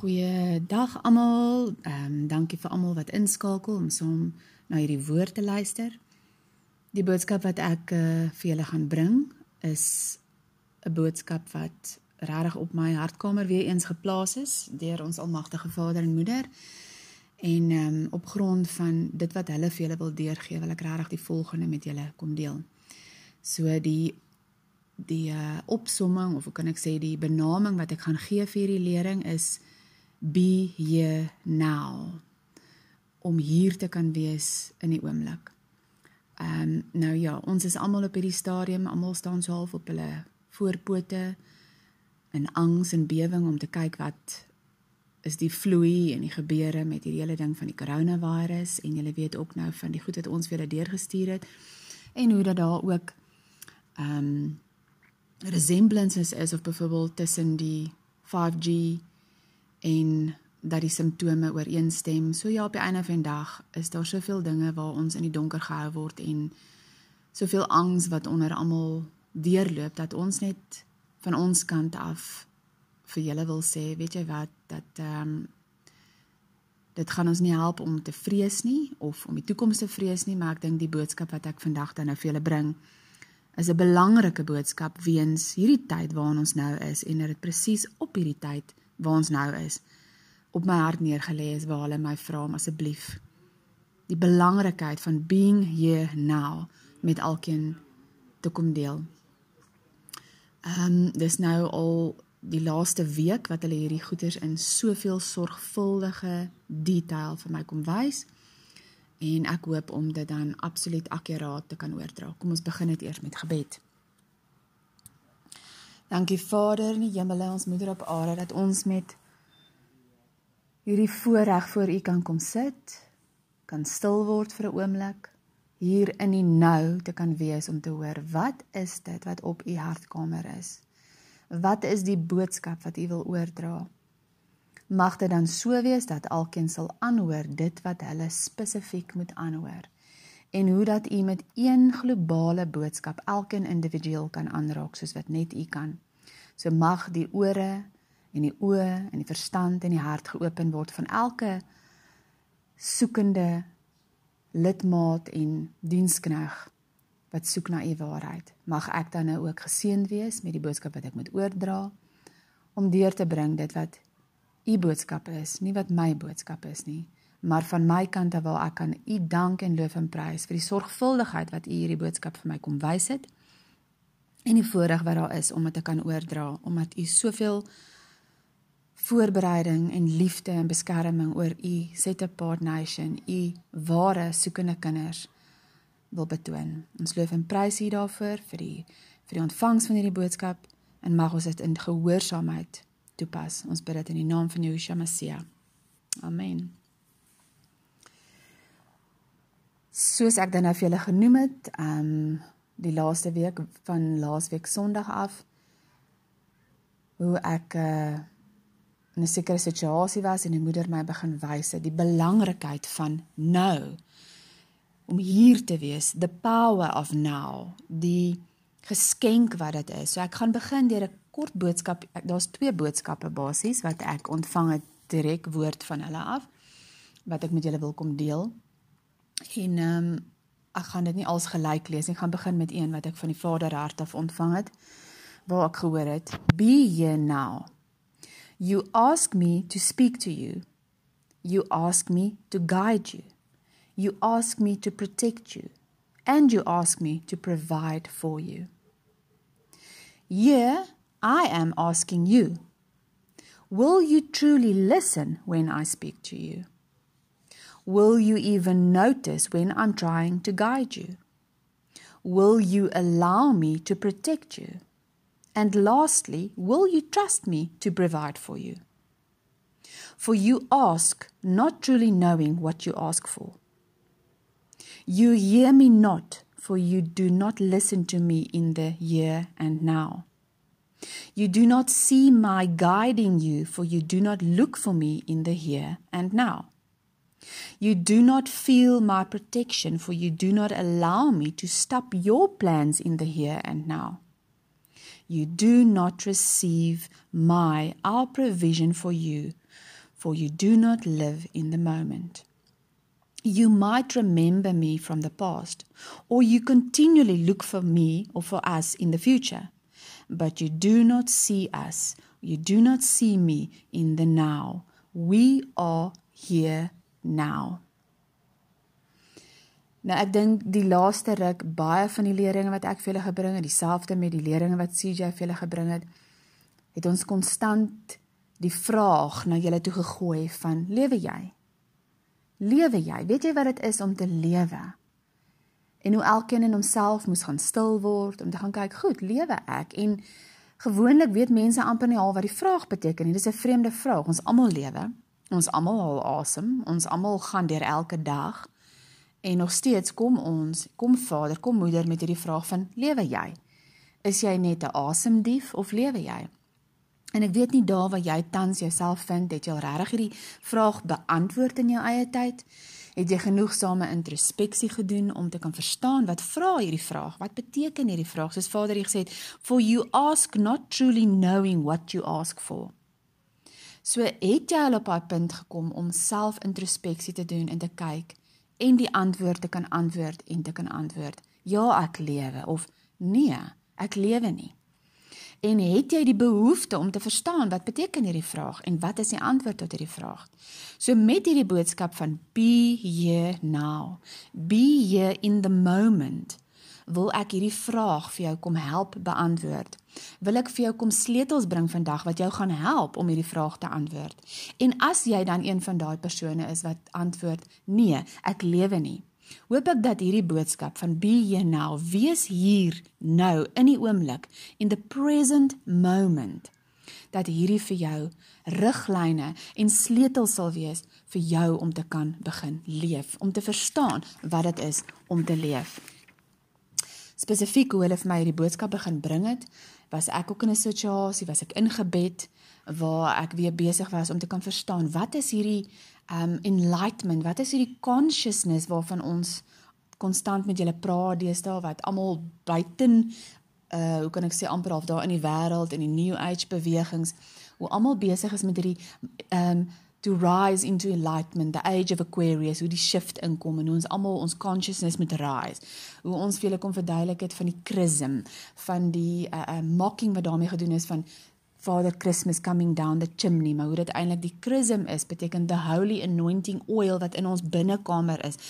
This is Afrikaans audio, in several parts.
Goeie dag almal. Ehm um, dankie vir almal wat inskakel om saam na hierdie woord te luister. Die boodskap wat ek uh, vir julle gaan bring is 'n boodskap wat regtig op my hartkamer weer eens geplaas is deur ons almagtige Vader en Moeder. En ehm um, op grond van dit wat hulle vir julle wil deurgee, wil ek regtig die volgende met julle kom deel. So die die uh, opsomming of hoe kan ek sê die benaming wat ek gaan gee vir hierdie lering is be here now om hier te kan wees in die oomblik. Ehm um, nou ja, ons is almal op hierdie stadium, almal staan so half op hulle voorpote in angs en bewering om te kyk wat is die vloei en die gebeure met hierdie hele ding van die coronavirus en jy weet ook nou van die goed wat ons vir hulle deurgestuur het en hoe dat daar ook ehm um, resemblances is of byvoorbeeld tussen die 5G en dat die simptome ooreenstem. So ja, op die einde van die dag is daar soveel dinge waar ons in die donker gehou word en soveel angs wat onder almal deurloop dat ons net van ons kant af vir julle wil sê, weet jy wat, dat ehm um, dit gaan ons nie help om te vrees nie of om die toekoms te vrees nie, maar ek dink die boodskap wat ek vandag dan nou vir julle bring is 'n belangrike boodskap weens hierdie tyd waarin ons nou is en dit presies op hierdie tyd waar ons nou is op my hart neergelê is waar hulle my vra om asseblief die belangrikheid van being here now met elkeen te kom deel. Ehm um, dis nou al die laaste week wat hulle hierdie goeders in soveel sorgvuldige detail vir my kom wys en ek hoop om dit dan absoluut akkuraat te kan oordra. Kom ons begin dit eers met gebed. Dankie Vader in die hemel, ons moeder op aarde dat ons met hierdie voorreg voor U kan kom sit, kan stil word vir 'n oomblik, hier in die nou te kan wees om te hoor wat is dit wat op U hartkamer is? Wat is die boodskap wat U wil oordra? Mag dit dan so wees dat alkeen sal aanhoor dit wat hulle spesifiek moet aanhoor en hoe dat u met een globale boodskap elkeen individueel kan aanraak soos wat net u kan. So mag die ore en die oë en die verstand en die hart geopen word van elke soekende lidmaat en dienskneg wat soek na u waarheid. Mag ek dan nou ook geseënd wees met die boodskap wat ek moet oordra om deur te bring dit wat u boodskap is, nie wat my boodskap is nie, maar van my kant af wil ek aan u dank en loof en prys vir die sorgvuldigheid wat u hierdie boodskap vir my kom wys het en die voorreg wat daar is om dit te kan oordra, omdat u soveel voorbereiding en liefde en beskerming oor u set apart nation, u ware soekende kinders wil betoon. Ons loof en prys u daarvoor vir die vir die ontvangs van hierdie boodskap en mag ons dit in gehoorsaamheid toepas. Ons bid dit in die naam van Yeshua Messia. Amen. Soos ek dan nou vir julle genoem het, ehm um, die laaste week van laasweek Sondag af hoe ek uh, in 'n sekere situasie was en die moeder my begin wys die belangrikheid van nou om hier te wees, the power of now, die geskenk wat dit is. So ek gaan begin deur 'n kort boodskap. Daar's twee boodskappe basies wat ek ontvang het direk woord van hulle af wat ek met julle wil kom deel. En ehm um, ek gaan dit nie als gelyk lees nie. Ek gaan begin met een wat ek van die Vader hart af ontvang het waar ek gehoor het: Be here now. You ask me to speak to you. You ask me to guide you. You ask me to protect you. And you ask me to provide for you. Yeah, I am asking you Will you truly listen when I speak to you? Will you even notice when I'm trying to guide you? Will you allow me to protect you? And lastly, will you trust me to provide for you? For you ask, not truly knowing what you ask for. You hear me not, for you do not listen to me in the here and now. You do not see my guiding you, for you do not look for me in the here and now. You do not feel my protection, for you do not allow me to stop your plans in the here and now. You do not receive my, our provision for you, for you do not live in the moment. You might remember me from the past, or you continually look for me or for us in the future, but you do not see us, you do not see me in the now. We are here now. Nou ek dink die laaste ruk baie van die leringe wat ek vir julle gebring het, dieselfde met die leringe wat CJ vir julle gebring het, het ons konstant die vraag na julle toe gegooi van lewe jy? Lewe jy? Weet jy wat dit is om te lewe? En hoe elkeen in homself moes gaan stil word om te gaan kyk, goed, lewe ek? En gewoonlik weet mense amper nie al wat die vraag beteken nie. Dis 'n vreemde vraag. Ons almal lewe. Ons almal al asem. Ons almal gaan deur elke dag. En nog steeds kom ons, kom vader, kom moeder met hierdie vraag van lewe jy? Is jy net 'n asemdief of lewe jy? En ek weet nie daar waar jy tans jouself vind, het jy al regtig hierdie vraag beantwoord in jou eie tyd? Het jy genoegsame introspeksie gedoen om te kan verstaan wat vra hierdie vraag? Wat beteken hierdie vraag? Soos Vader hier gesê het, "For you ask not truly knowing what you ask for." So het jy al op daai punt gekom om self-introspeksie te doen en te kyk en die antwoord te kan antwoord en te kan antwoord. Ja, ek lewe of nee, ek lewe nie. En het jy die behoefte om te verstaan wat beteken hierdie vraag en wat is die antwoord tot hierdie vraag? So met hierdie boodskap van be here now, be here in the moment, wil ek hierdie vraag vir jou kom help beantwoord. Wil ek vir jou kom sleutels bring vandag wat jou gaan help om hierdie vraag te antwoord. En as jy dan een van daai persone is wat antwoord nee, ek lewe nie. Hoop ek dat hierdie boodskap van be here now, wees hier nou in die oomblik in the present moment dat hierdie vir jou riglyne en sleutels sal wees vir jou om te kan begin leef, om te verstaan wat dit is om te leef spesifiek hoe hulle vir my hierdie boodskap begin bring het, was ek ook in 'n situasie, was ek ingebed waar ek weer besig was om te kan verstaan wat is hierdie um enlightenment, wat is hierdie consciousness waarvan ons konstant met julle praat deesdae wat almal buiten uh hoe kan ek sê amper half daar in die wêreld en die new age bewegings hoe almal besig is met hierdie um to rise into enlightenment, the age of Aquarius, hoe die shift inkom en hoe ons almal ons consciousness moet rise. Hoe ons vir julle kom verduidelik het van die chrism, van die uh, uh, mocking wat daarmee gedoen is van Father Christmas coming down the chimney, maar hoe dit eintlik die chrism is, beteken the holy anointing oil wat in ons binnekamer is.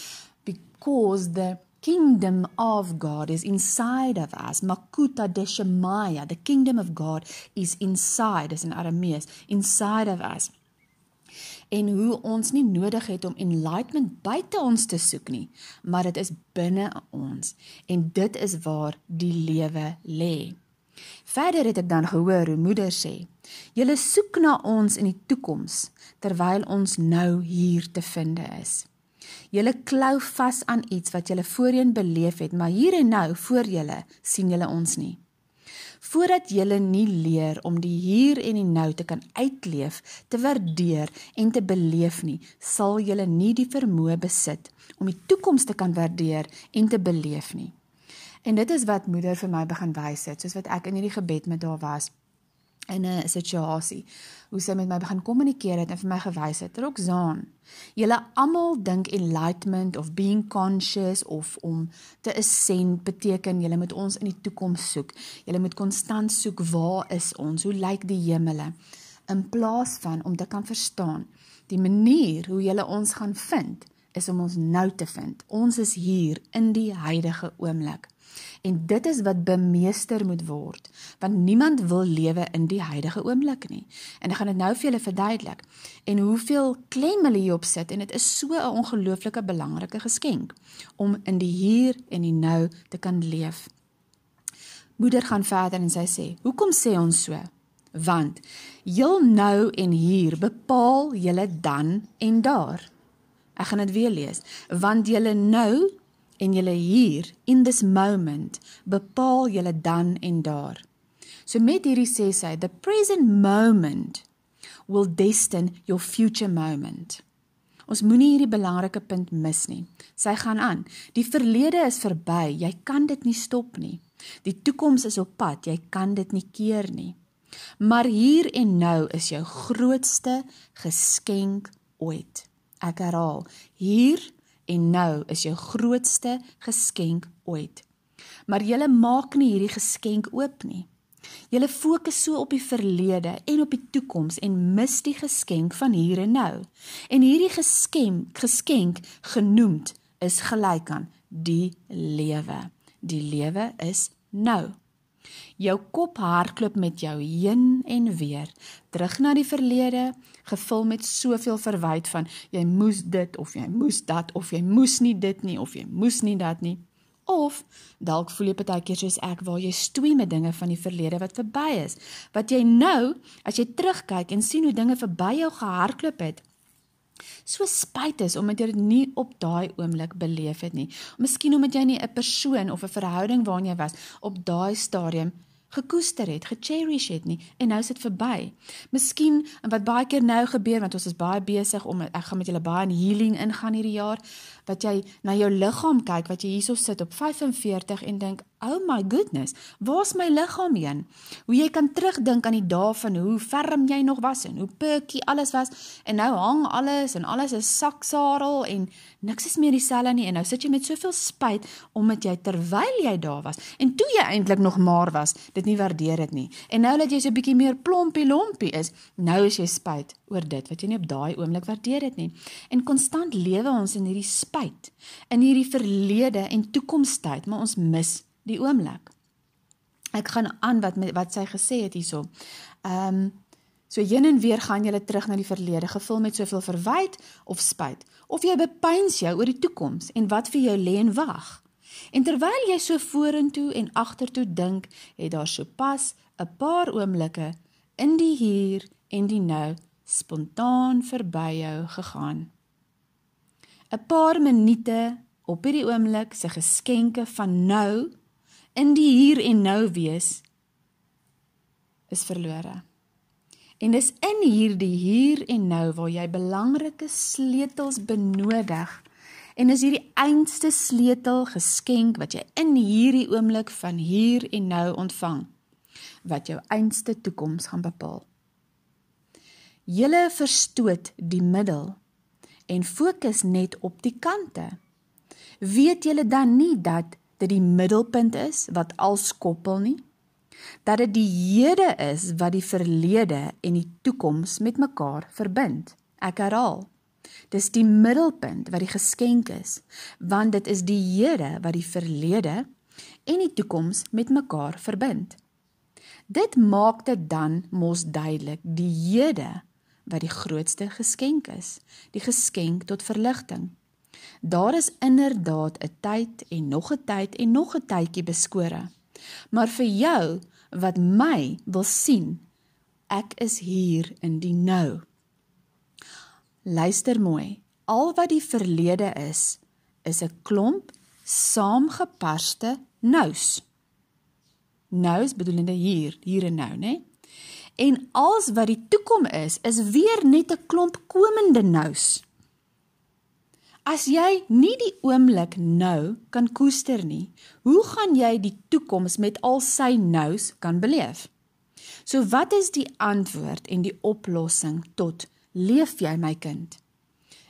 Because the kingdom of God is inside of us. Makuta deshemaya, the kingdom of God is inside, is in Aramees, inside of us en hoe ons nie nodig het om enlightenment buite ons te soek nie, maar dit is binne ons en dit is waar die lewe lê. Verder het ek dan gehoor hoe moeder sê: "Julle soek na ons in die toekoms terwyl ons nou hier te vind is." Julle klou vas aan iets wat julle voorheen beleef het, maar hier en nou voor julle sien julle ons nie voordat jy nie leer om die hier en die nou te kan uitleef, te waardeer en te beleef nie, sal jy nie die vermoë besit om die toekoms te kan waardeer en te beleef nie. En dit is wat moeder vir my begin wys het, soos wat ek in hierdie gebed met haar was in 'n situasie hoe sy met my begin kommunikeer het en vir my gewys het Roxaan julle almal dink enlightenment of being conscious of om te ascend beteken julle moet ons in die toekoms soek. Julle moet konstant soek waar is ons? Hoe lyk die hemele? In plaas van om te kan verstaan die manier hoe julle ons gaan vind is om ons nou te vind. Ons is hier in die huidige oomblik En dit is wat bemeester moet word, want niemand wil lewe in die huidige oomblik nie. En ek gaan dit nou vir julle verduidelik. En hoeveel klem hulle hierop sit en dit is so 'n ongelooflike belangrike geskenk om in die hier en die nou te kan leef. Moeder gaan verder en sy sê: "Hoekom sê ons so? Want heel nou en hier bepaal julle dan en daar." Ek gaan dit weer lees. Want julle nou en julle hier in this moment bepaal julle dan en daar. So met hierdie sê sy the present moment will destine your future moment. Ons moenie hierdie belangrike punt mis nie. Sy gaan aan. Die verlede is verby, jy kan dit nie stop nie. Die toekoms is op pad, jy kan dit nie keer nie. Maar hier en nou is jou grootste geskenk ooit. Ek herhaal, hier en nou is jou grootste geskenk ooit. Maar jy maak nie hierdie geskenk oop nie. Jy fokus so op die verlede en op die toekoms en mis die geskenk van hier en nou. En hierdie geskenk, geskenk genoemd is gelyk aan die lewe. Die lewe is nou. Jou kop hardloop met jou heen en weer, terug na die verlede, gevul met soveel verwyd van jy moes dit of jy moes dat of jy moes nie dit nie of jy moes nie dat nie. Of dalk voel jy partykeer soos ek waar jy stoei met dinge van die verlede wat verby is, wat jy nou as jy terugkyk en sien hoe dinge verby jou gehardloop het, so spyt is omdat jy dit nie op daai oomblik beleef het nie. Miskien omdat jy nie 'n persoon of 'n verhouding waarin jy was op daai stadium gekoester het, gecherish het nie en nou sit verby. Miskien wat baie keer nou gebeur want ons is baie besig om ek gaan met julle baie in healing ingaan hierdie jaar wat jy na jou liggaam kyk wat jy hierso sit op 45 en dink Oh my goodness, waar's my liggaam heen? Hoe jy kan terugdink aan die dae van hoe ferm jy nog was en hoe perky alles was en nou hang alles en alles is saksadel en niks is meer dieselfde nie en nou sit jy met soveel spyt omdat jy terwyl jy daar was en toe jy eintlik nog maar was, dit nie waardeer dit nie. En nou dat jy so 'n bietjie meer plompie lompie is, nou is jy spyt oor dit wat jy nie op daai oomblik waardeer dit nie. En konstant lewe ons in hierdie spyt, in hierdie verlede en toekomstyd, maar ons mis die oomblik. Ek gaan aan wat wat sy gesê het hierso. Ehm um, so heen en weer gaan jy terug na die verlede, gevul met soveel verwyd of spyt, of jy bepeins jou oor die toekoms en wat vir jou lê en wag. En terwyl jy so vorentoe en agtertoe dink, het daar sopas 'n paar oomblikke in die hier en die nou spontaan verby jou gegaan. 'n Paar minute op hierdie oomblik se geskenke van nou in die hier en nou wees is verlore. En dis in hierdie hier en nou waar jy belangrike sleutels benodig. En is hierdie einste sleutel geskenk wat jy in hierdie oomblik van hier en nou ontvang wat jou einste toekoms gaan bepaal. Julle verstoot die middel en fokus net op die kante. Weet julle dan nie dat dit die middelpunt is wat als koppel nie? Dat dit die hede is wat die verlede en die toekoms met mekaar verbind. Ek herhaal dis die middelpunt wat die geskenk is want dit is die hede wat die verlede en die toekoms met mekaar verbind. Dit maak dit dan mos duidelik die hede wat die grootste geskenk is die geskenk tot verligting Daar is inderdaad 'n tyd en nog 'n tyd en nog 'n tydjie beskore. Maar vir jou wat my wil sien, ek is hier in die nou. Luister mooi. Al wat die verlede is, is 'n klomp saamgepaste nous. Nous bedoelende hier, hier en nou, né? En als wat die toekoms is, is weer net 'n klomp komende nous. As jy nie die oomblik nou kan koester nie, hoe gaan jy die toekoms met al sy nous kan beleef? So wat is die antwoord en die oplossing tot leef jy my kind?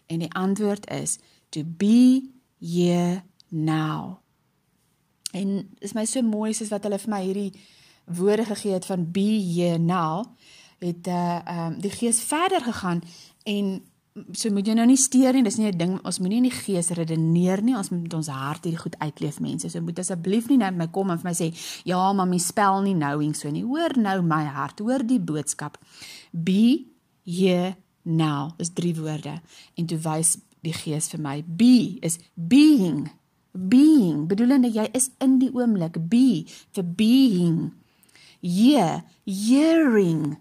En die antwoord is to be here now. En is my so mooi soos wat hulle vir my hierdie woorde gegee het van be here now, het uh um die gees verder gegaan en so moet jy nou nie steur nie, dis nie 'n ding, ons moenie in die gees redeneer nie, ons moet ons hart hierdie goed uitleef mense. So moet asseblief nie nou my kom en vir my sê, "Ja, mami, spel nie knowing so nie." Hoor nou my hart, hoor die boodskap. Be here now is drie woorde en toe wys die gees vir my, be is being. Being, bedoelende jy is in die oomblik, be vir being. Yeah, hearing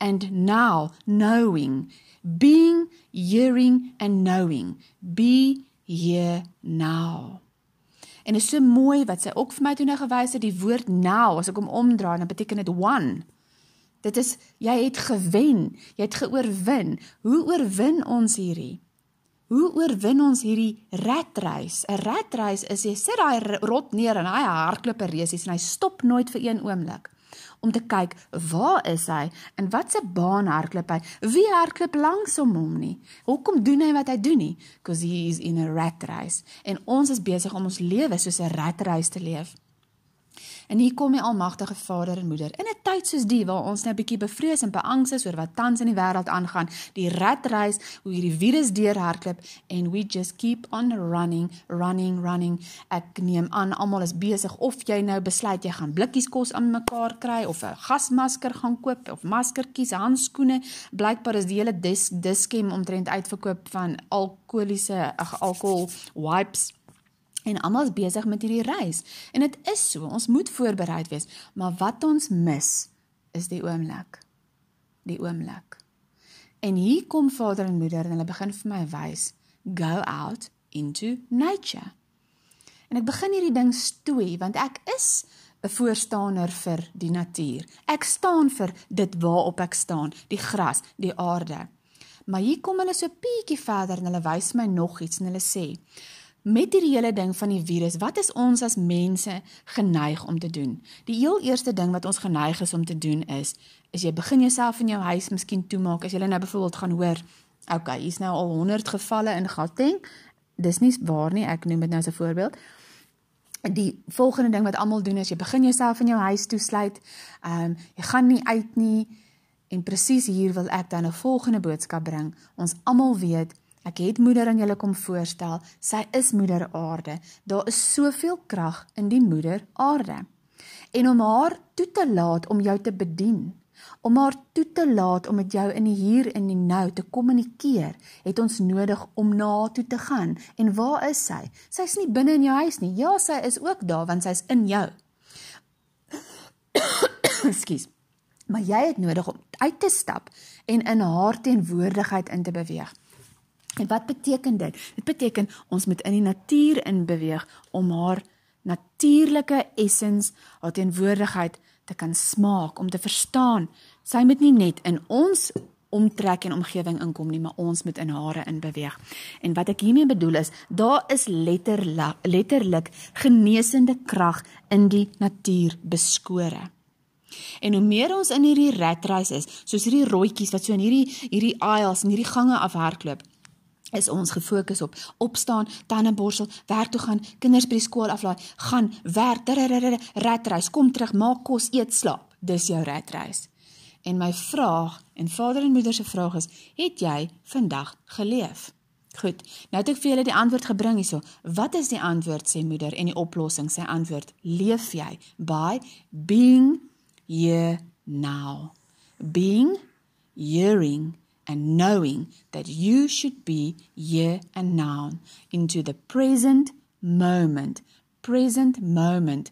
and now knowing being, hearing and knowing. Be here now. En is so mooi wat sy ook vir my toe nou gewys het die woord now as ek hom omdraai dan beteken dit one. Dit is jy het gewen, jy het geoorwin. Hoe oorwin ons hierdie? Hoe oorwin ons hierdie ratreis? 'n Ratreis is jy sit daai rot neer en hy hardloop 'n resies en hy stop nooit vir een oomblik. Om te kyk waar is hy en watse baan hardloop hy? Wie hardloop langs hom hom nie? Hoekom doen hy wat hy doen nie? Because he is in a rat race. En ons is besig om ons lewe soos 'n rat race te leef. En hier kom die almagtige Vader en Moeder in 'n tyd soos die waar ons net 'n bietjie bevrees en beangs is oor wat tans in die wêreld aangaan, die ratreis, hoe hierdie virus deurhardloop en we just keep on running, running, running. Ek neem aan almal is besig of jy nou besluit jy gaan blikkies kos aan mekaar kry of 'n gasmasker gaan koop of maskertjies, handskoene. Blykbaar is die hele dis diskem omtrent uitverkoop van alkoholiese ag alkohol wipes En almal is besig met hierdie reis. En dit is so, ons moet voorbereid wees, maar wat ons mis is die oomblik. Die oomblik. En hier kom vader en moeder en hulle begin vir my wys, go out into nature. En ek begin hierdie ding stoei want ek is 'n voorstander vir die natuur. Ek staan vir dit waarop ek staan, die gras, die aarde. Maar hier kom hulle so 'n bietjie verder en hulle wys my nog iets en hulle sê met hierdie hele ding van die virus, wat is ons as mense geneig om te doen? Die heel eerste ding wat ons geneig is om te doen is, is jy begin jouself in jou huis miskien toemaak, as jy nou byvoorbeeld gaan hoor, okay, hier's nou al 100 gevalle in Gauteng, dis nie waar nie, ek noem dit nou as 'n voorbeeld, die volgende ding wat almal doen is, jy begin jouself in jou huis toesluit, um, jy gaan nie uit nie, en precies hier wil ek dan 'n volgende boodskap bring, ons almal weet, Ek het moeder aan julle kom voorstel. Sy is moeder aarde. Daar is soveel krag in die moeder aarde. En om haar toe te laat om jou te bedien, om haar toe te laat om met jou in die hier en die nou te kommunikeer, het ons nodig om na haar toe te gaan. En waar is sy? Sy's nie binne in jou huis nie. Ja, sy is ook daar want sy's in jou. Ekskuus. Maar jy het nodig om uit te stap en in haar teenwoordigheid in te beweeg. En wat beteken dit? Dit beteken ons moet in die natuur inbeweeg om haar natuurlike essens, haar teenwoordigheid te kan smaak, om te verstaan. Sy moet nie net in ons omtrek en omgewing inkom nie, maar ons moet in hare inbeweeg. En wat ek hiermee bedoel is, daar is letterlik letterlik genesende krag in die natuur beskore. En hoe meer ons in hierdie ratreis is, soos hierdie rooitjies wat so in hierdie hierdie aisles en hierdie gange afhardloop, is ons gefokus op opstaan, tandeborsel, werk toe gaan, kinders by die skool aflaai, gaan werk, ratreis, kom terug, maak kos, eet, slaap. Dis jou ratreis. En my vraag en vader en moeder se vraag is, het jy vandag geleef? Goed. Nou het ek vir julle die antwoord gebring hierso. Wat is die antwoord sê moeder en die oplossing sê antwoord? Leef jy by being here now. Being hearing and knowing that you should be here and now into the present moment. Present moment.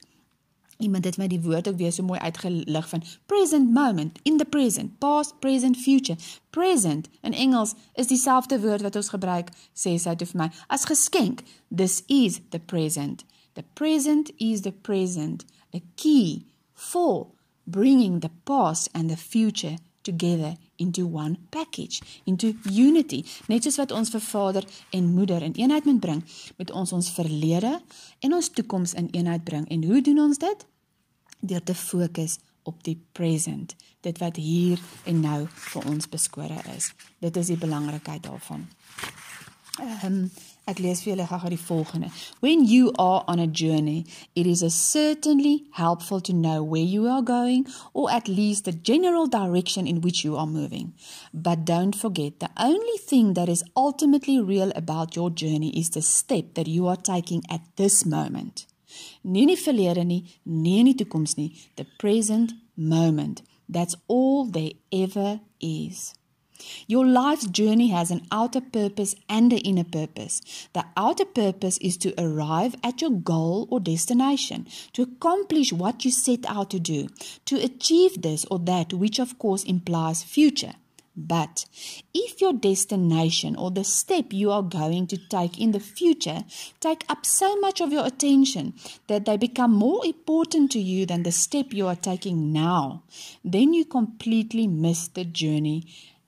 Iemand het my die woord ook weer so mooi uitgelig van present moment in the present past present future. Present in Engels is dieselfde woord wat ons gebruik sê sy het vir my as geskenk. This is the present. The present is the present. A key for bringing the past and the future together into one package, into unity. Net soos wat ons vir Vader en Moeder in eenheid moet bring, moet ons ons verlede en ons toekoms in eenheid bring. En hoe doen ons dit? Deur te fokus op die present, dit wat hier en nou vir ons beskore is. Dit is die belangrikheid daarvan. Ehm um, Ek lees vir julle gou die volgende. When you are on a journey, it is certainly helpful to know where you are going or at least the general direction in which you are moving. But don't forget the only thing that is ultimately real about your journey is the step that you are taking at this moment. Nie in die verlede nie, nie in die toekoms nie, the present moment. That's all there ever is. Your life's journey has an outer purpose and an inner purpose. The outer purpose is to arrive at your goal or destination, to accomplish what you set out to do, to achieve this or that, which of course implies future. But if your destination or the step you are going to take in the future take up so much of your attention that they become more important to you than the step you are taking now, then you completely miss the journey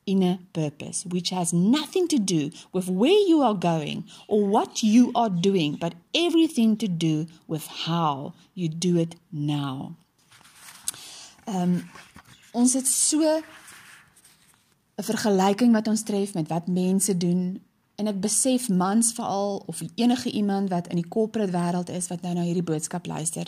inner purpose, which has nothing to do with where you are going or what you are doing, but everything to do with how you do it now. Um, ons het so 'n vergelyking wat ons tref met wat mense doen en ek besef mans veral of enige iemand wat in die corporate wêreld is wat nou na hierdie boodskap luister.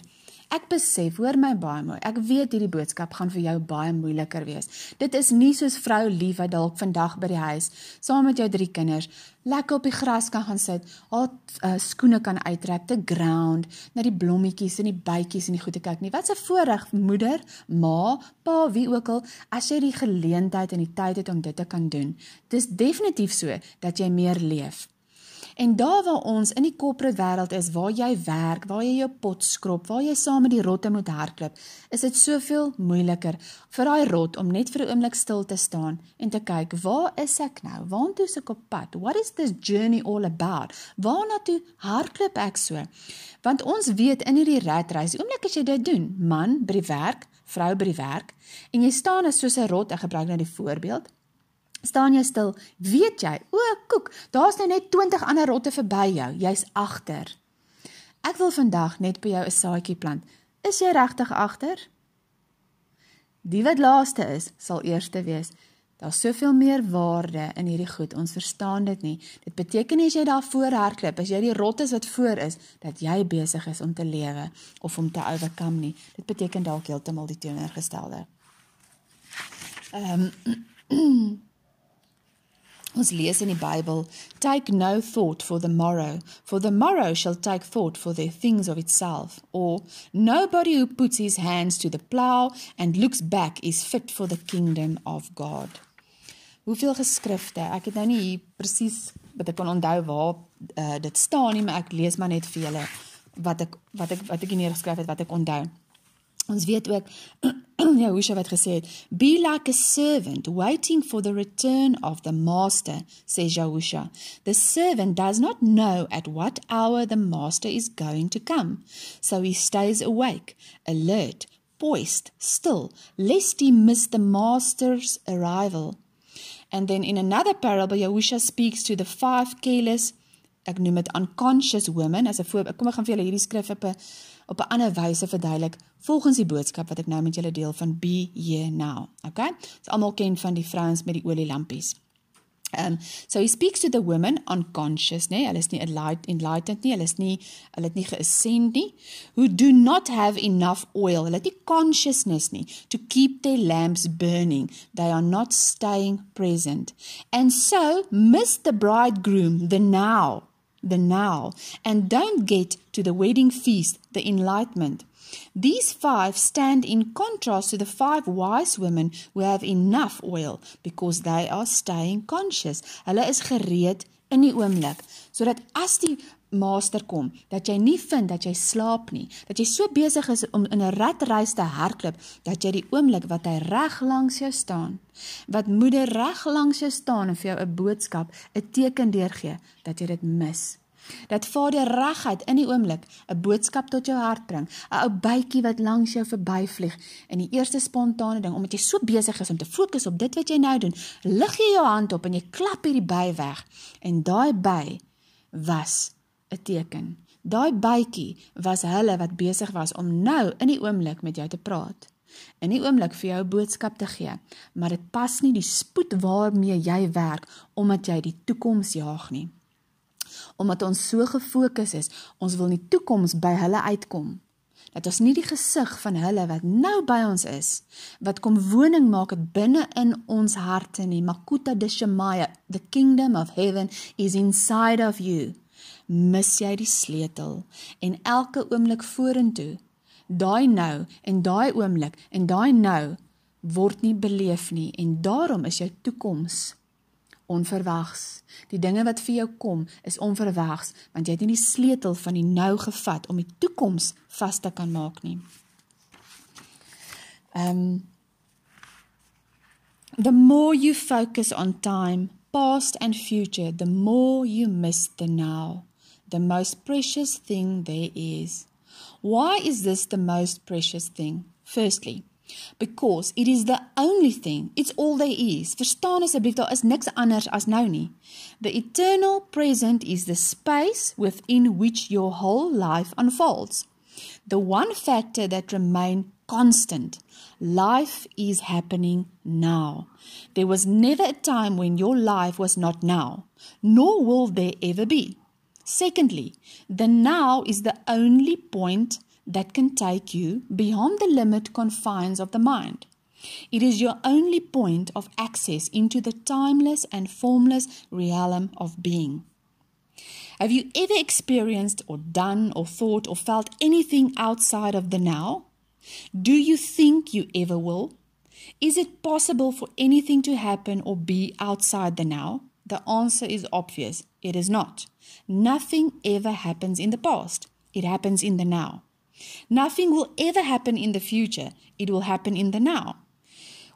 Ek besef, hoor my baie mooi. Ek weet hierdie boodskap gaan vir jou baie moeiliker wees. Dit is nie soos vrou lief wat dalk vandag by die huis saam met jou drie kinders lekker op die gras kan gaan sit, haar uh, skoene kan uittrek, te ground, na die blommetjies en die bytjies en die goeie kyk nie. Wat 'n voorreg moeder, ma, pa, wie ook al, as jy die geleentheid en die tyd het om dit te kan doen. Dis definitief so dat jy meer leef. En daar waar ons in die corporate wêreld is, waar jy werk, waar jy jou pot skrob, waar jy saam met die rotte moet hardloop, is dit soveel moeiliker vir daai rot om net vir 'n oomblik stil te staan en te kyk, waar is ek nou? Waartoe is ek op pad? What is this journey all about? Waarna toe hardloop ek so? Want ons weet in hierdie ratreis, die oomblik as jy dit doen, man by die werk, vrou by die werk, en jy staan as soos 'n rot, ek gebruik nou die voorbeeld, staan jy stil, weet jy, o, koek, daar's nou net 20 ander rotte verby jou, jy's agter. Ek wil vandag net by jou 'n saadjie plant. Is jy regtig agter? Die wat laaste is, sal eerste wees. Daar's soveel meer waarde in hierdie goed. Ons verstaan dit nie. Dit beteken nie as jy daar voor hardloop, as jy die rotte wat voor is, dat jy besig is om te lewe of om te overkom nie. Dit beteken dalk heeltemal die teenoorgestelde. Ehm um, Ons lees in die Bybel, take no thought for the morrow, for the morrow shall take thought for the things of itself, or nobody who puts his hands to the plow and looks back is fit for the kingdom of God. Hoeveel geskrifte, ek het nou nie hier presies wat ek kan onthou waar uh, dit staan nie, maar ek lees maar net vir julle wat ek wat ek wat ek hier neergeskryf het wat ek onthou. Ons weet ook Yahusha wat gesê het, "Be like a servant waiting for the return of the master," says Yahusha. "The servant does not know at what hour the master is going to come, so he stays awake, alert, poised, still, lest he miss the master's arrival." And then in another parable, Yahusha speaks to the five careless, ek noem dit unconscious women as 'n voorbeeld. Kom ek gaan vir julle hierdie skrif op 'n op 'n ander wyse verduidelik volgens die boodskap wat ek nou met julle deel van be here now. Okay? Ons almal ken van die vrouens met die olielampies. Um so he speaks to the women unconscious, nee, hulle is nie enlightened nie, hulle is nie hulle het nie geascend nie, who do not have enough oil. Hulle het nie consciousness nie to keep their lamps burning. They are not staying present. And so miss the bridegroom, the now the now, and don't get to the wedding feast, the enlightenment. These five stand in contrast to the five wise women who have enough oil because they are staying conscious. Hulle is gereed in die oomblik sodat as die master kom dat jy nie vind dat jy slaap nie dat jy so besig is om in 'n ratreis te hardloop dat jy die oomblik wat hy reg langs jou staan wat moeder reg langs jou staan en vir jou 'n boodskap 'n teken deurgee dat jy dit mis. Dat Vader reguit in die oomblik 'n boodskap tot jou hart bring, 'n ou bytjie wat langs jou verbyvlieg en die eerste spontane ding omdat jy so besig is om te fokus op dit wat jy nou doen, lig jy jou hand op en jy klap hierdie by weg. En daai by was 'n teken. Daai bytjie was hulle wat besig was om nou in die oomblik met jou te praat. In die oomblik vir jou boodskap te gee, maar dit pas nie die spoed waarmee jy werk omdat jy die toekoms jaag nie omdat ons so gefokus is, ons wil nie toekoms by hulle uitkom. Dat ons nie die gesig van hulle wat nou by ons is, wat kom woning maak het binne in ons harte nie. Makuta de Shemaya, the kingdom of heaven is inside of you. Mis jy die sleutel en elke oomblik vorentoe, daai nou en daai oomblik en daai nou word nie beleef nie en daarom is jou toekoms onverwags. Die dinge wat vir jou kom is onverwags want jy het nie die sleutel van die nou gevat om die toekoms vas te kan maak nie. Um The more you focus on time, past and future, the more you miss the now, the most precious thing there is. Why is this the most precious thing? Firstly, because it is the only thing it's all there is verstaan asseblief daar is niks anders as nou nie the eternal present is the space within which your whole life unfolds The one factor that remain constant. Life is happening now. There was never a time when your life was not now, nor will there ever be. Secondly, the now is the only point that can take you beyond the limit confines of the mind. It is your only point of access into the timeless and formless realm of being. Have you ever experienced or done or thought or felt anything outside of the now? Do you think you ever will? Is it possible for anything to happen or be outside the now? The answer is obvious. It is not. Nothing ever happens in the past. It happens in the now. Nothing will ever happen in the future. It will happen in the now.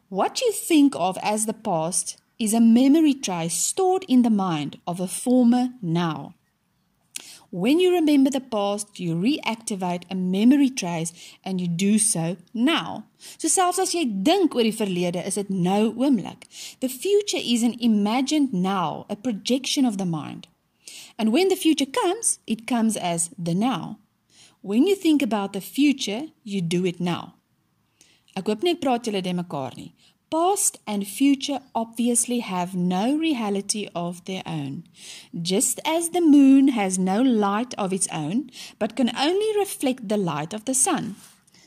What you think of as the past is a memory trace stored in the mind of a former now. When you remember the past, you reactivate a memory trace and you do so now. So selfs as jy dink oor die verlede, is dit nou oomblik. The future is an imagined now, a projection of the mind. And when the future comes, it comes as the now. When you think about the future, you do it now. Ek hoop nie ek praat julle de mekaar nie. Past and future obviously have no reality of their own. Just as the moon has no light of its own, but can only reflect the light of the sun,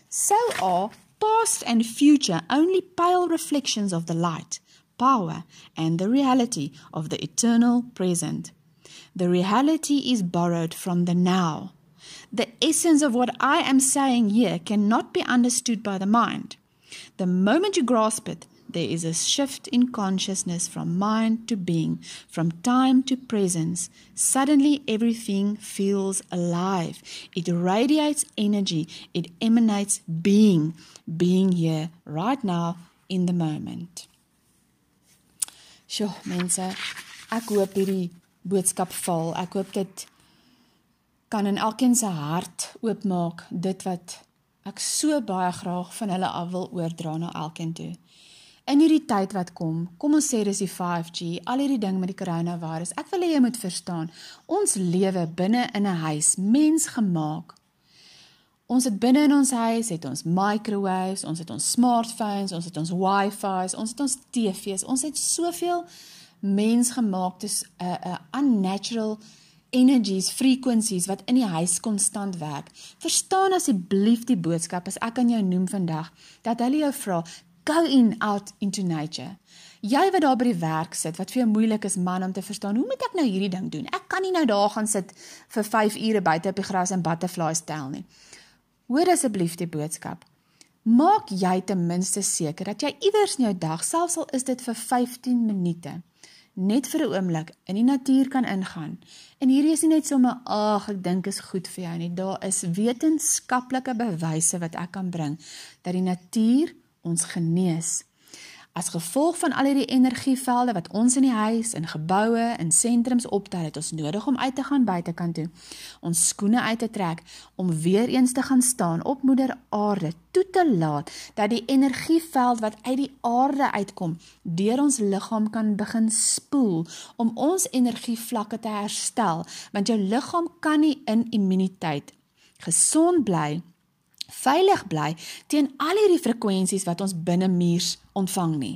so are past and future only pale reflections of the light, power, and the reality of the eternal present. The reality is borrowed from the now. The essence of what I am saying here cannot be understood by the mind. The moment you grasp it, there is a shift in consciousness from mind to being, from time to presence. Suddenly, everything feels alive. It radiates energy, it emanates being, being here, right now, in the moment. Sjoe, mense, ek hoop hierdie boodskap val. Ek hoop dit kan in elkeen se hart oopmaak dit wat ek so baie graag van hulle af wil oordra na elkeen toe. In hierdie tyd wat kom, kom ons sê dis die 5G, al hierdie ding met die coronavirus. Ek wil hê jy moet verstaan, ons lewe binne in 'n huis, mensgemaak. Ons het binne in ons huis het ons microwaves, ons het ons smartphones, ons het ons Wi-Fi's, ons het ons TV's, ons het soveel mensgemaakte 'n uh, 'n uh, unnatural energies, frequencies wat in die huis konstant werk. Verstaan asseblief die boodskap as ek aan jou noem vandag dat hulle jou vra, go in out into nature. Jy wat daar by die werk sit, wat vir jou moeilik is man om te verstaan, hoe moet ek nou hierdie ding doen? Ek kan nie nou daar gaan sit vir 5 ure buite op die gras en butterflies tel nie. Hoor asseblief die boodskap. Maak jy ten minste seker dat jy iewers in jou dag, selfs al is dit vir 15 minute, net vir 'n oomblik in die natuur kan ingaan. En hierdie is nie net sommer ag, ek dink is goed vir jou nie. Daar is wetenskaplike bewyse wat ek kan bring dat die natuur ons genees. As gevolg van al hierdie energievelde wat ons in die huis, in geboue, in sentrums optel, het ons nodig om uit te gaan buitekant toe, ons skoene uit te trek, om weer eens te gaan staan op moeder aarde, toe te laat, dat die energieveld wat uit die aarde uitkom, deur ons lichaam kan begin spoel, om ons energievlakke te herstel, want jou lichaam kan nie in immuniteit gezond bly, veilig bly teen al hierdie frekwensies wat ons binne muurs ontvang nie.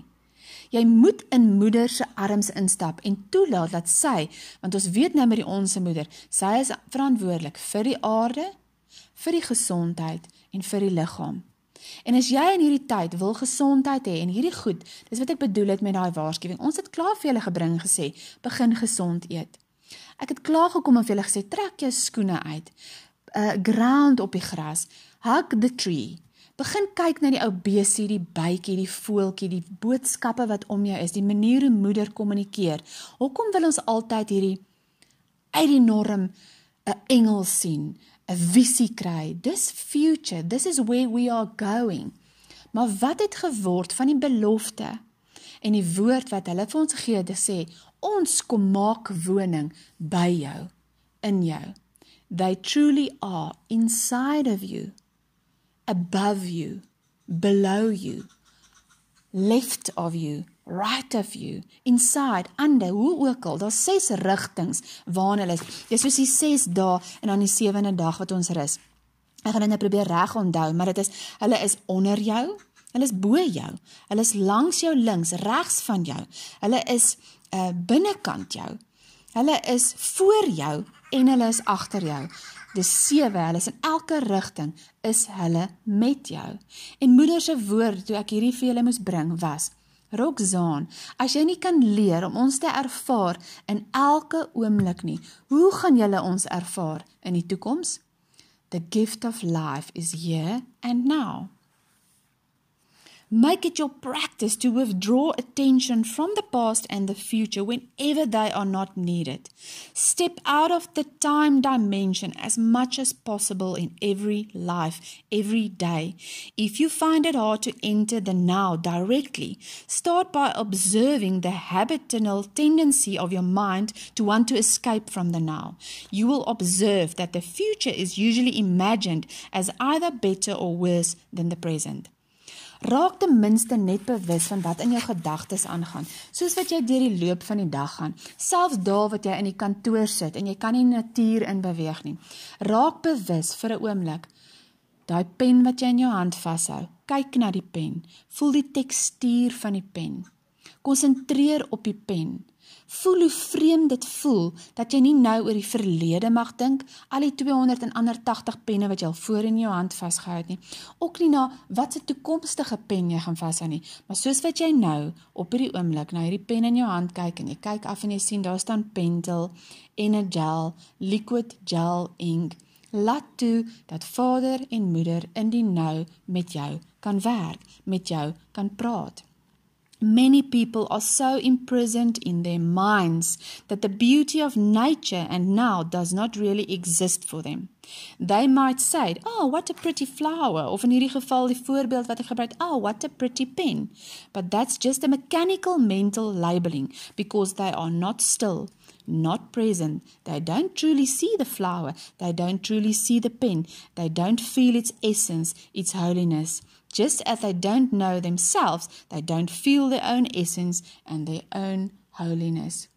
Jy moet in moeder se arms instap en toelaat dat sy, want ons weet nou met die onsse moeder, sy is verantwoordelik vir die aarde, vir die gesondheid en vir die liggaam. En as jy in hierdie tyd wil gesondheid hê en hierdie goed, dis wat ek bedoel het met daai waarskuwing. Ons het klaar vir julle gebring gesê, begin gesond eet. Ek het klaar gekom en vir julle gesê, trek jou skoene uit. Uh ground op die gras. Hug the tree. Begin kyk na die ou besie, die bytjie, die voeltjie, die boodskappe wat om jou is, die manier hoe moeder kommunikeer. Hoekom wil ons altyd hierdie uit die norm 'n engel sien, 'n visie kry? Dis future. This is where we are going. Maar wat het geword van die belofte en die woord wat hulle vir ons gee, dit sê ons kom maak woning by jou, in jou. They truly are inside of you above you, below you, left of you, right of you, inside, under, hoe ook al, daar ses rigtings waarna hulle is. Dis soos die ses dae en dan die sewende dag wat ons rus. Ek gaan dit nou probeer reg onthou, maar dit is hulle is onder jou, hulle is bo jou, hulle is langs jou links, regs van jou. Hulle is uh binnekant jou. Hulle is voor jou en hulle is agter jou. Dis sewe, hulle is in elke rigting is hulle met jou. En moeder se woord toe ek hierdie vir julle moes bring was: Roxaan, as jy nie kan leer om ons te ervaar in elke oomblik nie, hoe gaan jy ons ervaar in die toekoms? The gift of life is here and now. Make it your practice to withdraw attention from the past and the future whenever they are not needed. Step out of the time dimension as much as possible in every life, every day. If you find it hard to enter the now directly, start by observing the habitual tendency of your mind to want to escape from the now. You will observe that the future is usually imagined as either better or worse than the present. Raak ten minste net bewus van wat in jou gedagtes aangaan, soos wat jy deur die loop van die dag gaan, selfs daar wat jy in die kantoor sit en jy kan nie natuur in beweeg nie. Raak bewus vir 'n oomblik. Daai pen wat jy in jou hand vashou, kyk na die pen, voel die tekstuur van die pen. Konsentreer op die pen. Voel hoe vreemd dit voel dat jy nie nou oor die verlede mag dink, al die 280 penne wat jy al voor in jou hand vasgehou het nie. Ook nie na wat se toekomstige pen jy gaan vashou nie, maar soos wat jy nou op hierdie oomblik na hierdie pen in jou hand kyk en jy kyk af en jy sien daar staan pentel en 'n gel, liquid gel ink. Laat toe dat vader en moeder in die nou met jou kan werk, met jou kan praat. Many people are so imprisoned in their minds that the beauty of nature and now does not really exist for them. They might say, "Oh, what a pretty flower," of in hierdie geval die voorbeeld wat ek gebruik, "Oh, what a pretty pen." But that's just a mechanical mental labeling because they are not still, not present. They don't truly see the flower, they don't truly see the pen, they don't feel its essence, its holiness. Just as they don't know themselves, they don't feel their own essence and their own holiness.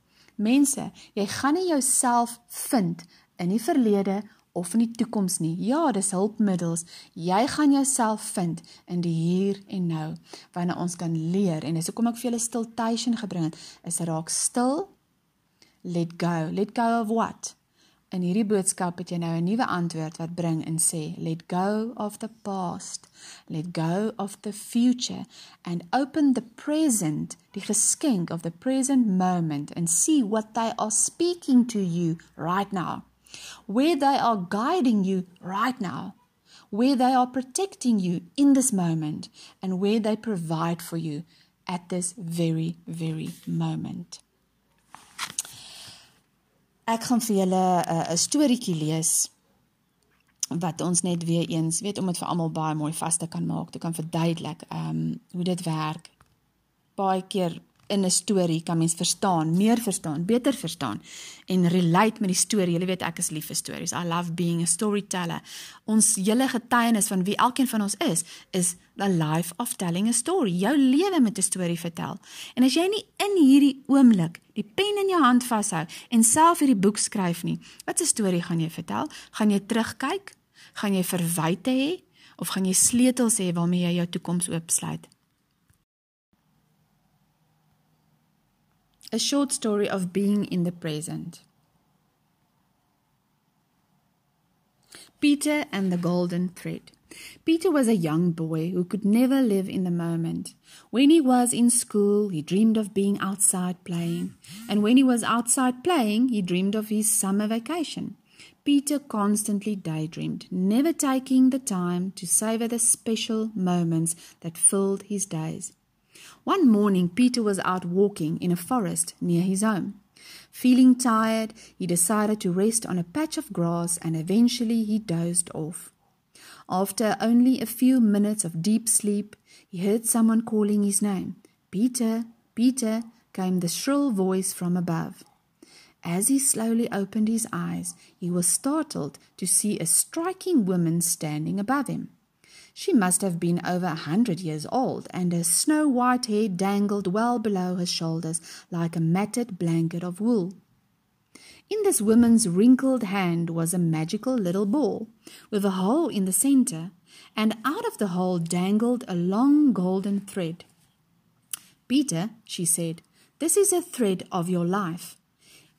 Mense, jy gaan nie jouself vind in die verlede of in die toekoms nie. Ja, dis hulpmiddels. Jy gaan jouself vind in die hier en nou wanneer ons kan leer en dis hoekom ek vir julle stiltation gebring het. Is raak stil. Let go. Let go of what? In hierdie boodskap het jy nou 'n nuwe antwoord wat bring en sê let go of the past, let go of the future and open the present, die geskenk of the present moment and see what they are speaking to you right now. Where they are guiding you right now. Where they are protecting you in this moment and where they provide for you at this very very moment. Ek gaan vir julle eh, 'n uh, storieetjie lees wat ons net weer eens weet om dit vir almal baie mooi vas te kan maak, te kan verduidelik ehm um, hoe dit werk. Baie keer in 'n storie kan mens verstaan, meer verstaan, beter verstaan en relate met die storie. Jy weet ek is lief vir stories. I love being a storyteller. Ons hele getuienis van wie elkeen van ons is, is the life of telling a story. Jou lewe met 'n storie vertel. En as jy nie in hierdie oomblik die pen in jou hand vashou en self hierdie boek skryf nie, wat 'n storie gaan jy vertel? Gaan jy terugkyk? Gaan jy verwyte hê of gaan jy sleutels hê waarmee jy jou toekoms oopsluit? A short story of being in the present. Peter and the Golden Thread. Peter was a young boy who could never live in the moment. When he was in school, he dreamed of being outside playing. And when he was outside playing, he dreamed of his summer vacation. Peter constantly daydreamed, never taking the time to savor the special moments that filled his days. One morning, Peter was out walking in a forest near his home. Feeling tired, he decided to rest on a patch of grass and eventually he dozed off. After only a few minutes of deep sleep, he heard someone calling his name. Peter, Peter, came the shrill voice from above. As he slowly opened his eyes, he was startled to see a striking woman standing above him. She must have been over a hundred years old, and her snow white hair dangled well below her shoulders like a matted blanket of wool. In this woman's wrinkled hand was a magical little ball with a hole in the center, and out of the hole dangled a long golden thread. Peter, she said, this is a thread of your life.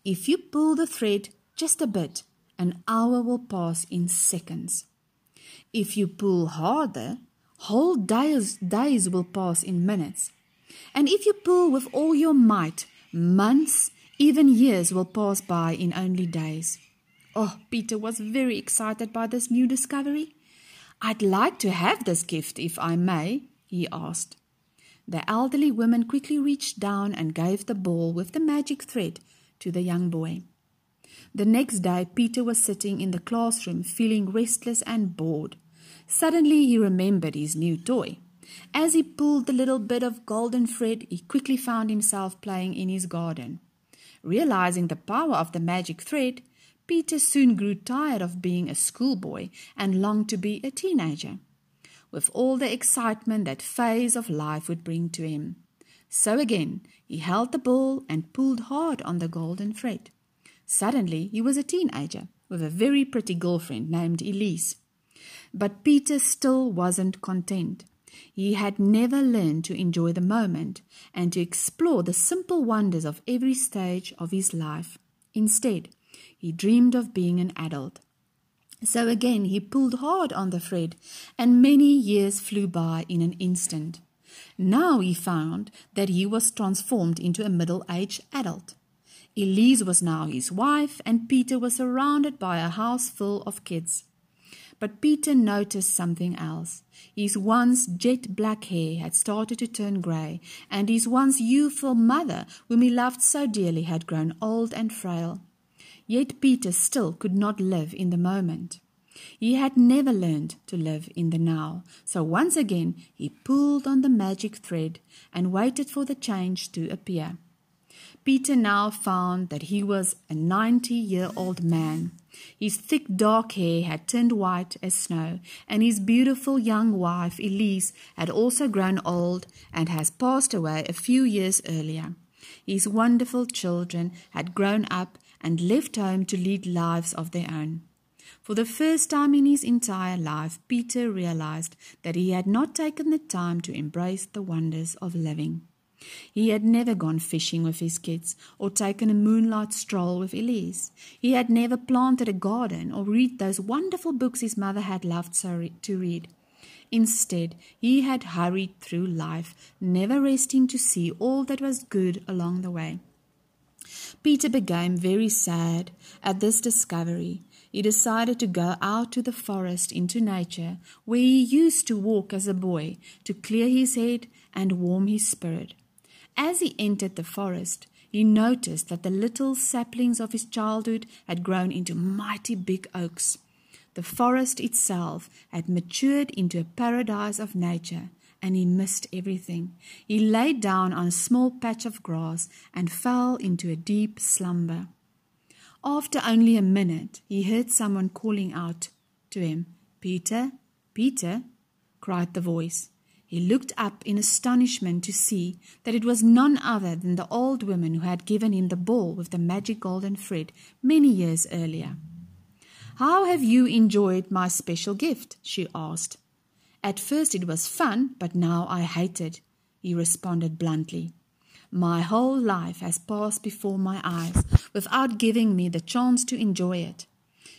If you pull the thread just a bit, an hour will pass in seconds. If you pull harder, whole days, days will pass in minutes. And if you pull with all your might, months, even years will pass by in only days. Oh, Peter was very excited by this new discovery. I'd like to have this gift if I may, he asked. The elderly woman quickly reached down and gave the ball with the magic thread to the young boy. The next day, Peter was sitting in the classroom feeling restless and bored. Suddenly, he remembered his new toy. As he pulled the little bit of golden thread, he quickly found himself playing in his garden. Realizing the power of the magic thread, Peter soon grew tired of being a schoolboy and longed to be a teenager with all the excitement that phase of life would bring to him. So again, he held the ball and pulled hard on the golden thread. Suddenly, he was a teenager with a very pretty girlfriend named Elise. But Peter still wasn't content. He had never learned to enjoy the moment and to explore the simple wonders of every stage of his life. Instead, he dreamed of being an adult. So again he pulled hard on the thread, and many years flew by in an instant. Now he found that he was transformed into a middle aged adult. Elise was now his wife, and Peter was surrounded by a house full of kids. But Peter noticed something else. His once jet black hair had started to turn grey, and his once youthful mother, whom he loved so dearly, had grown old and frail. Yet Peter still could not live in the moment. He had never learned to live in the now, so once again he pulled on the magic thread and waited for the change to appear. Peter now found that he was a ninety year old man. His thick dark hair had turned white as snow, and his beautiful young wife Elise had also grown old and has passed away a few years earlier. His wonderful children had grown up and left home to lead lives of their own. For the first time in his entire life, Peter realized that he had not taken the time to embrace the wonders of living. He had never gone fishing with his kids or taken a moonlight stroll with Elise. He had never planted a garden or read those wonderful books his mother had loved so to read. Instead, he had hurried through life, never resting to see all that was good along the way. Peter became very sad at this discovery. He decided to go out to the forest into nature, where he used to walk as a boy, to clear his head and warm his spirit. As he entered the forest, he noticed that the little saplings of his childhood had grown into mighty big oaks. The forest itself had matured into a paradise of nature, and he missed everything. He lay down on a small patch of grass and fell into a deep slumber. After only a minute, he heard someone calling out to him, Peter, Peter, cried the voice. He looked up in astonishment to see that it was none other than the old woman who had given him the ball with the magic golden thread many years earlier. How have you enjoyed my special gift? she asked. At first it was fun, but now I hate it, he responded bluntly. My whole life has passed before my eyes without giving me the chance to enjoy it.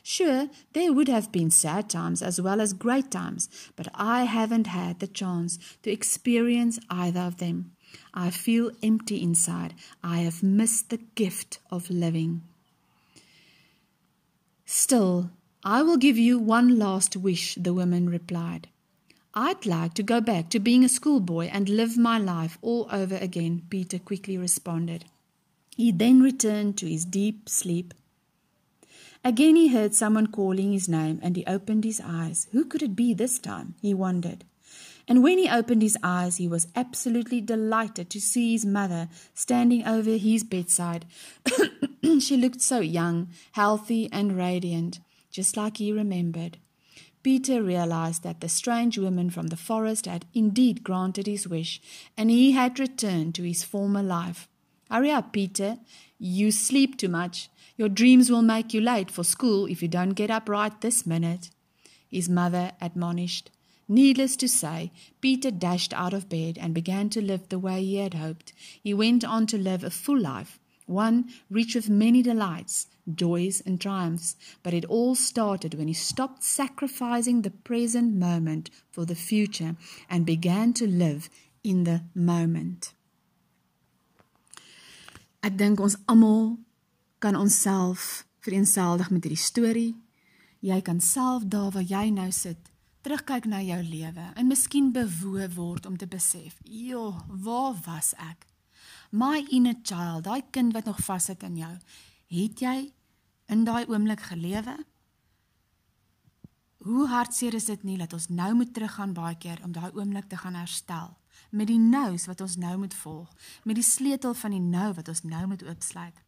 Sure, there would have been sad times as well as great times, but I haven't had the chance to experience either of them. I feel empty inside. I have missed the gift of living. Still, I will give you one last wish, the woman replied. I'd like to go back to being a schoolboy and live my life all over again, Peter quickly responded. He then returned to his deep sleep. Again he heard someone calling his name and he opened his eyes. Who could it be this time? he wondered. And when he opened his eyes, he was absolutely delighted to see his mother standing over his bedside. she looked so young, healthy, and radiant, just like he remembered. Peter realized that the strange woman from the forest had indeed granted his wish, and he had returned to his former life. Hurry up, Peter. You sleep too much. Your dreams will make you late for school if you don't get up right this minute. His mother admonished. Needless to say, Peter dashed out of bed and began to live the way he had hoped. He went on to live a full life, one rich with many delights, joys, and triumphs. But it all started when he stopped sacrificing the present moment for the future and began to live in the moment. Ek dink ons almal kan onsself vereenseldig met hierdie storie. Jy kan self daar waar jy nou sit, terugkyk na jou lewe en miskien bewoe word om te besef, "Jo, waar was ek?" My inner child, daai kind wat nog vassit in jou, het jy in daai oomblik gelewe? Hoe hartseer is dit nie dat ons nou moet teruggaan baie keer om daai oomblik te gaan herstel met die nous wat ons nou moet volg, met die sleutel van die nou wat ons nou moet oopsluit.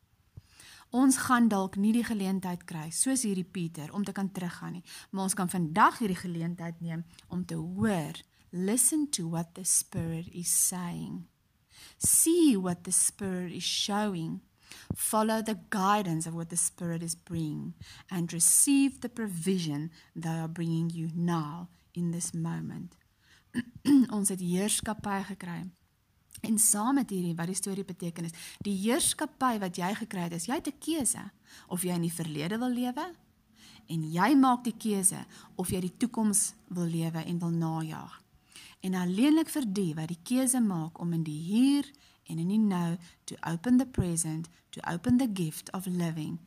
Ons gaan dalk nie die geleentheid kry soos hierdie Pieter om te kan teruggaan nie, maar ons kan vandag hierdie geleentheid neem om te hoor, listen to what the spirit is saying. See what the spirit is showing. Follow the guidance of what the spirit is bringing and receive the provision they are bringing you now in this moment. ons het heerskappy gekry. En saam met hierdie wat die storie beteken is, die heerskappy wat jy gekry het, is jy het 'n keuse of jy in die verlede wil lewe en jy maak die keuse of jy die toekoms wil lewe en wil najag. En alleenlik vir die wat die keuse maak om in die hier en in die nou to open the present, to open the gift of living,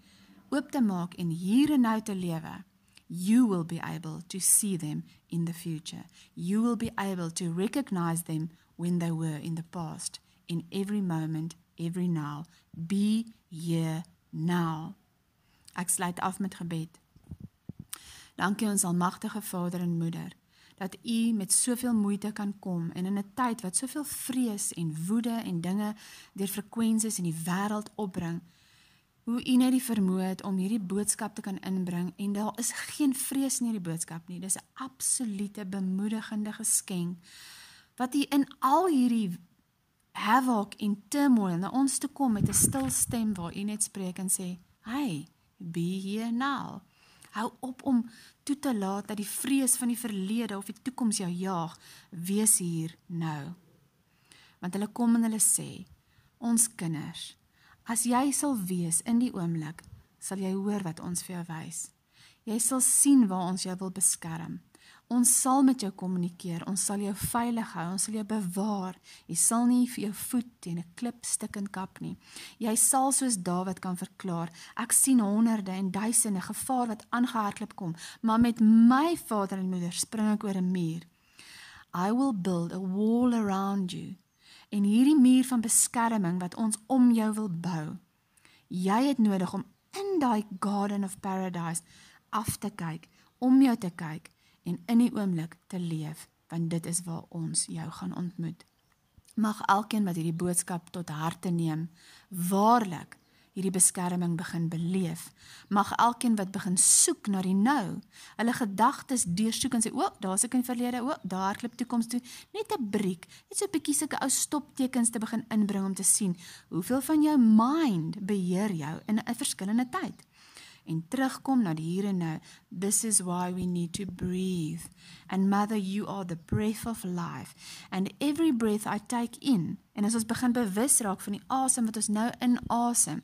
oop te maak en hier en nou te lewe. You will be able to see them in the future. You will be able to recognize them when they were in the past, in every moment, every now. Be here now. Ek sluit af met gebed. Dankie ons almagtige Vader en Moeder dat U met soveel moeite kan kom en in 'n tyd wat soveel vrees en woede en dinge deur frekwensies in die wêreld opbring, hoe U net die vermoë het om hierdie boodskap te kan inbring en daar is geen vrees in hierdie boodskap nie. Dis 'n absolute bemoedigende geskenk wat hy in al hierdie havoc en turmoil na ons toe kom met 'n stil stem waar hy net spreek en sê, "Hey, be here now." Hou op om toe te laat dat die vrees van die verlede of die toekoms jou jaag. Wees hier nou. Want hulle kom en hulle sê, "Ons kinders, as jy sal wees in die oomblik, sal jy hoor wat ons vir jou wys. Jy sal sien waar ons jou wil beskerm." Ons sal met jou kommunikeer. Ons sal jou veilig hou. Ons sal jou bewaar. Jy sal nie vir jou voet teen 'n klip stik en kap nie. Jy sal soos Dawid kan verklaar, ek sien honderde en duisende gevaar wat aangehardloop kom, maar met my vader en moeder spring ek oor 'n muur. I will build a wall around you. En hierdie muur van beskerming wat ons om jou wil bou. Jy het nodig om in daai garden of paradise af te kyk, om jou te kyk en in die oomblik te leef, want dit is waar ons jou gaan ontmoet. Mag elkeen wat hierdie boodskap tot harte neem, waarlik hierdie beskerming begin beleef. Mag elkeen wat begin soek na die nou, hulle gedagtes deursoek en sê, "O, daar's ek in verlede, o, daar klip toekoms toe." Net 'n breek, net so 'n bietjie sulke ou stoptekens te begin inbring om te sien hoeveel van jou mind beheer jou in 'n verskillende tyd en terugkom na die hier en nou. This is why we need to breathe. And mother, you are the breath of life. And every breath I take in, en as ons begin bewus raak van die asem wat ons nou inasem,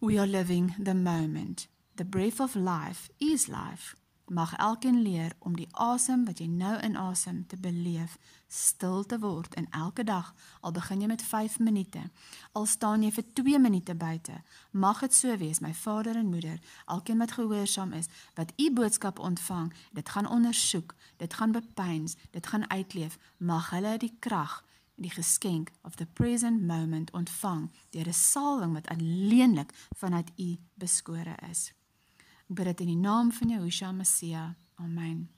we are living the moment. The breath of life is life. Mag elkeen leer om die asem wat jy nou inasem te beleef, stil te word in elke dag. Al begin jy met 5 minute, al staan jy vir 2 minute buite. Mag dit so wees, my vader en moeder, elkeen wat gehoorsaam is, wat u boodskap ontvang, dit gaan ondersoek, dit gaan bepeins, dit gaan uitleef. Mag hulle die krag die geskenk of the present moment ontvang deur 'n salwing wat alleenlik vanuit u beskore is. Ek bid dit in die naam van Jehoshua Messia. Amen.